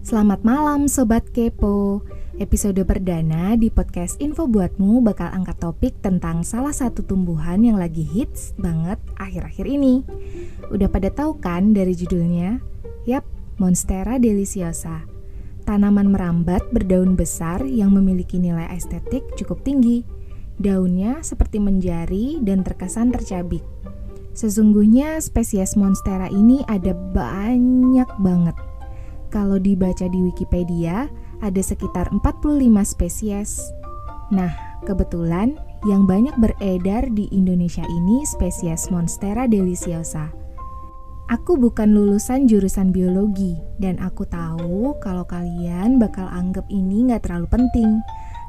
Selamat malam Sobat Kepo. Episode perdana di podcast Info Buatmu bakal angkat topik tentang salah satu tumbuhan yang lagi hits banget akhir-akhir ini. Udah pada tahu kan dari judulnya? Yap, Monstera deliciosa. Tanaman merambat berdaun besar yang memiliki nilai estetik cukup tinggi. Daunnya seperti menjari dan terkesan tercabik. Sesungguhnya spesies Monstera ini ada banyak banget kalau dibaca di Wikipedia, ada sekitar 45 spesies. Nah, kebetulan yang banyak beredar di Indonesia ini spesies Monstera deliciosa. Aku bukan lulusan jurusan biologi, dan aku tahu kalau kalian bakal anggap ini nggak terlalu penting.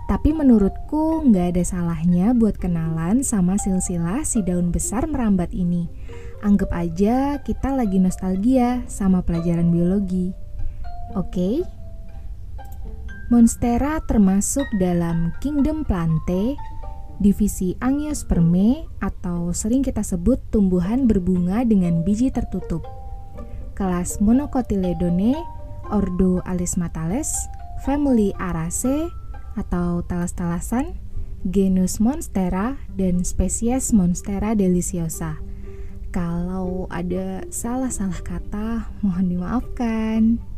Tapi menurutku nggak ada salahnya buat kenalan sama silsilah si daun besar merambat ini. Anggap aja kita lagi nostalgia sama pelajaran biologi. Oke. Monstera termasuk dalam kingdom Plante, divisi Angiospermae atau sering kita sebut tumbuhan berbunga dengan biji tertutup. Kelas Monocotyledone, ordo Alismatales, family Araceae atau talas-talasan, genus Monstera dan spesies Monstera deliciosa. Kalau ada salah-salah kata, mohon dimaafkan.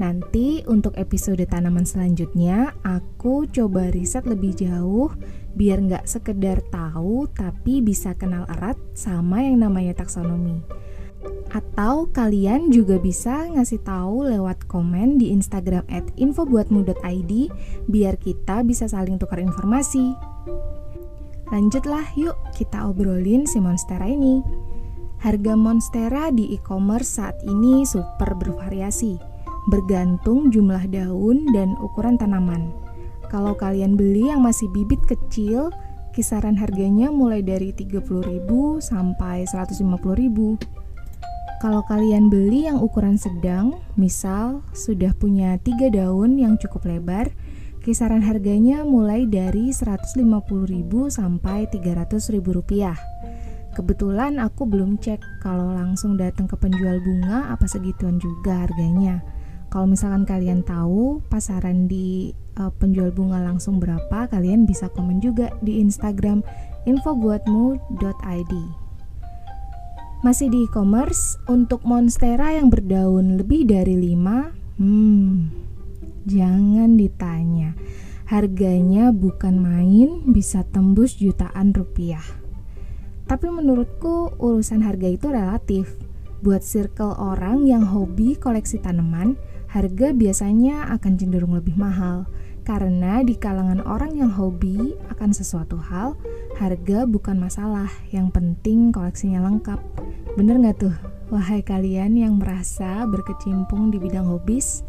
Nanti untuk episode tanaman selanjutnya aku coba riset lebih jauh biar nggak sekedar tahu tapi bisa kenal erat sama yang namanya taksonomi. Atau kalian juga bisa ngasih tahu lewat komen di Instagram at infobuatmu.id biar kita bisa saling tukar informasi. Lanjutlah yuk kita obrolin si Monstera ini. Harga Monstera di e-commerce saat ini super bervariasi bergantung jumlah daun dan ukuran tanaman. Kalau kalian beli yang masih bibit kecil, kisaran harganya mulai dari 30.000 sampai 150.000. Kalau kalian beli yang ukuran sedang, misal sudah punya tiga daun yang cukup lebar, kisaran harganya mulai dari 150.000 sampai 300.000 rupiah. Kebetulan aku belum cek kalau langsung datang ke penjual bunga apa segituan juga harganya. Kalau misalkan kalian tahu pasaran di uh, penjual bunga langsung berapa, kalian bisa komen juga di Instagram infobuatmu.id. Masih di e-commerce, untuk monstera yang berdaun lebih dari 5, hmm, jangan ditanya. Harganya bukan main, bisa tembus jutaan rupiah. Tapi menurutku urusan harga itu relatif. Buat circle orang yang hobi koleksi tanaman, harga biasanya akan cenderung lebih mahal karena di kalangan orang yang hobi akan sesuatu hal, harga bukan masalah. Yang penting koleksinya lengkap. Bener nggak tuh? Wahai kalian yang merasa berkecimpung di bidang hobis,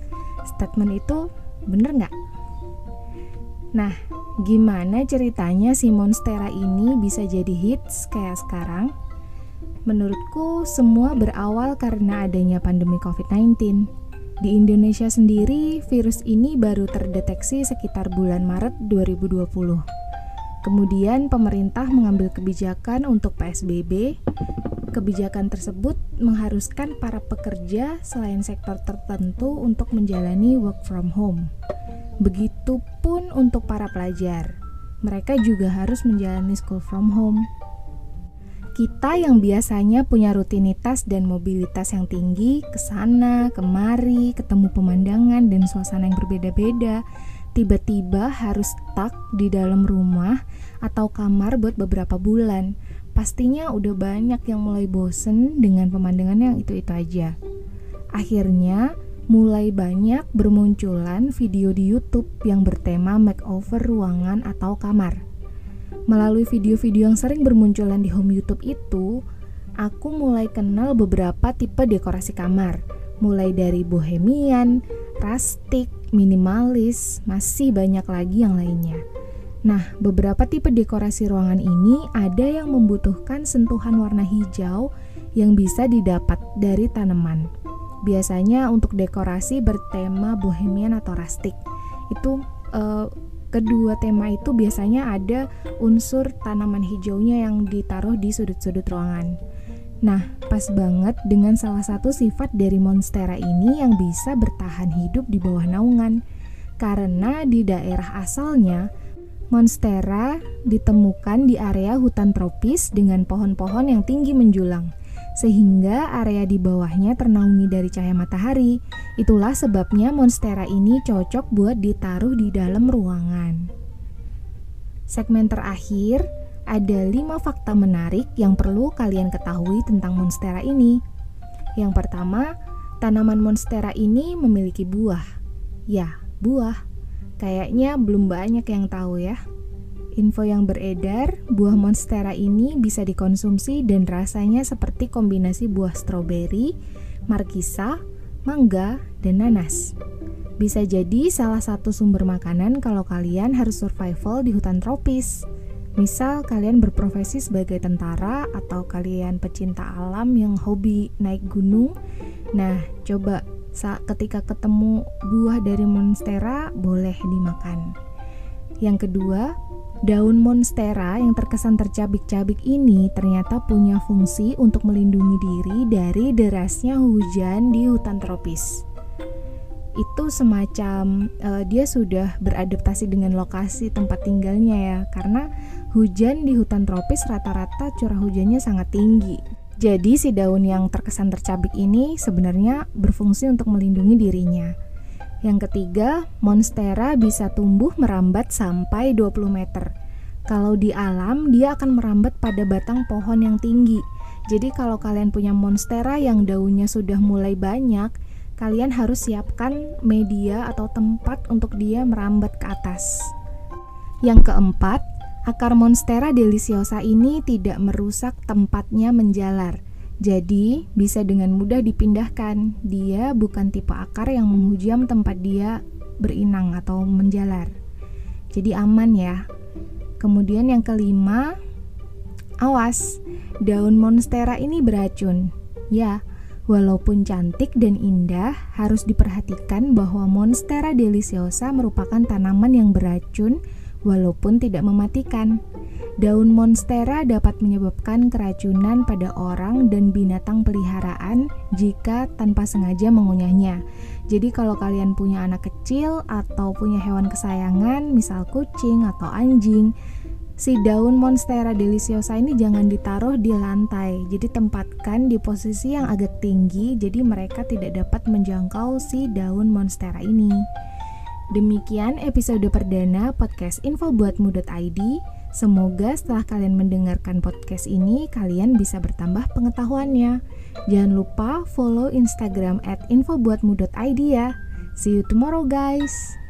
statement itu bener nggak? Nah, gimana ceritanya si Monstera ini bisa jadi hits kayak sekarang? Menurutku semua berawal karena adanya pandemi COVID-19. Di Indonesia sendiri, virus ini baru terdeteksi sekitar bulan Maret 2020. Kemudian pemerintah mengambil kebijakan untuk PSBB. Kebijakan tersebut mengharuskan para pekerja selain sektor tertentu untuk menjalani work from home. Begitupun untuk para pelajar. Mereka juga harus menjalani school from home. Kita yang biasanya punya rutinitas dan mobilitas yang tinggi, ke sana, kemari, ketemu pemandangan dan suasana yang berbeda-beda, tiba-tiba harus stuck di dalam rumah atau kamar buat beberapa bulan. Pastinya udah banyak yang mulai bosen dengan pemandangan yang itu-itu aja. Akhirnya, mulai banyak bermunculan video di YouTube yang bertema makeover ruangan atau kamar. Melalui video-video yang sering bermunculan di home YouTube itu, aku mulai kenal beberapa tipe dekorasi kamar, mulai dari bohemian, rustic, minimalis, masih banyak lagi yang lainnya. Nah, beberapa tipe dekorasi ruangan ini ada yang membutuhkan sentuhan warna hijau yang bisa didapat dari tanaman. Biasanya untuk dekorasi bertema bohemian atau rustic. Itu uh, kedua tema itu biasanya ada unsur tanaman hijaunya yang ditaruh di sudut-sudut ruangan. Nah, pas banget dengan salah satu sifat dari monstera ini yang bisa bertahan hidup di bawah naungan. Karena di daerah asalnya, monstera ditemukan di area hutan tropis dengan pohon-pohon yang tinggi menjulang, sehingga area di bawahnya ternaungi dari cahaya matahari. Itulah sebabnya monstera ini cocok buat ditaruh di dalam ruangan. Segmen terakhir, ada lima fakta menarik yang perlu kalian ketahui tentang monstera ini. Yang pertama, tanaman monstera ini memiliki buah. Ya, buah. Kayaknya belum banyak yang tahu ya. Info yang beredar, buah monstera ini bisa dikonsumsi dan rasanya seperti kombinasi buah stroberi, markisa, mangga, dan nanas. Bisa jadi salah satu sumber makanan kalau kalian harus survival di hutan tropis. Misal kalian berprofesi sebagai tentara atau kalian pecinta alam yang hobi naik gunung. Nah, coba saat ketika ketemu buah dari monstera boleh dimakan. Yang kedua, daun monstera yang terkesan tercabik-cabik ini ternyata punya fungsi untuk melindungi diri dari derasnya hujan di hutan tropis itu semacam uh, dia sudah beradaptasi dengan lokasi tempat tinggalnya ya karena hujan di hutan tropis rata-rata curah hujannya sangat tinggi. Jadi si daun yang terkesan tercabik ini sebenarnya berfungsi untuk melindungi dirinya. Yang ketiga, monstera bisa tumbuh merambat sampai 20 meter. Kalau di alam, dia akan merambat pada batang pohon yang tinggi. Jadi kalau kalian punya monstera yang daunnya sudah mulai banyak, kalian harus siapkan media atau tempat untuk dia merambat ke atas. Yang keempat, akar Monstera deliciosa ini tidak merusak tempatnya menjalar. Jadi, bisa dengan mudah dipindahkan. Dia bukan tipe akar yang menghujam tempat dia berinang atau menjalar. Jadi aman ya. Kemudian yang kelima, awas, daun monstera ini beracun. Ya, Walaupun cantik dan indah, harus diperhatikan bahwa Monstera deliciosa merupakan tanaman yang beracun walaupun tidak mematikan. Daun monstera dapat menyebabkan keracunan pada orang dan binatang peliharaan jika tanpa sengaja mengunyahnya. Jadi kalau kalian punya anak kecil atau punya hewan kesayangan, misal kucing atau anjing, si daun monstera deliciosa ini jangan ditaruh di lantai. Jadi tempatkan di posisi yang agak tinggi jadi mereka tidak dapat menjangkau si daun monstera ini. Demikian episode perdana podcast infobuatmu.id. Semoga setelah kalian mendengarkan podcast ini, kalian bisa bertambah pengetahuannya. Jangan lupa follow Instagram at infobuatmu.id ya. See you tomorrow guys.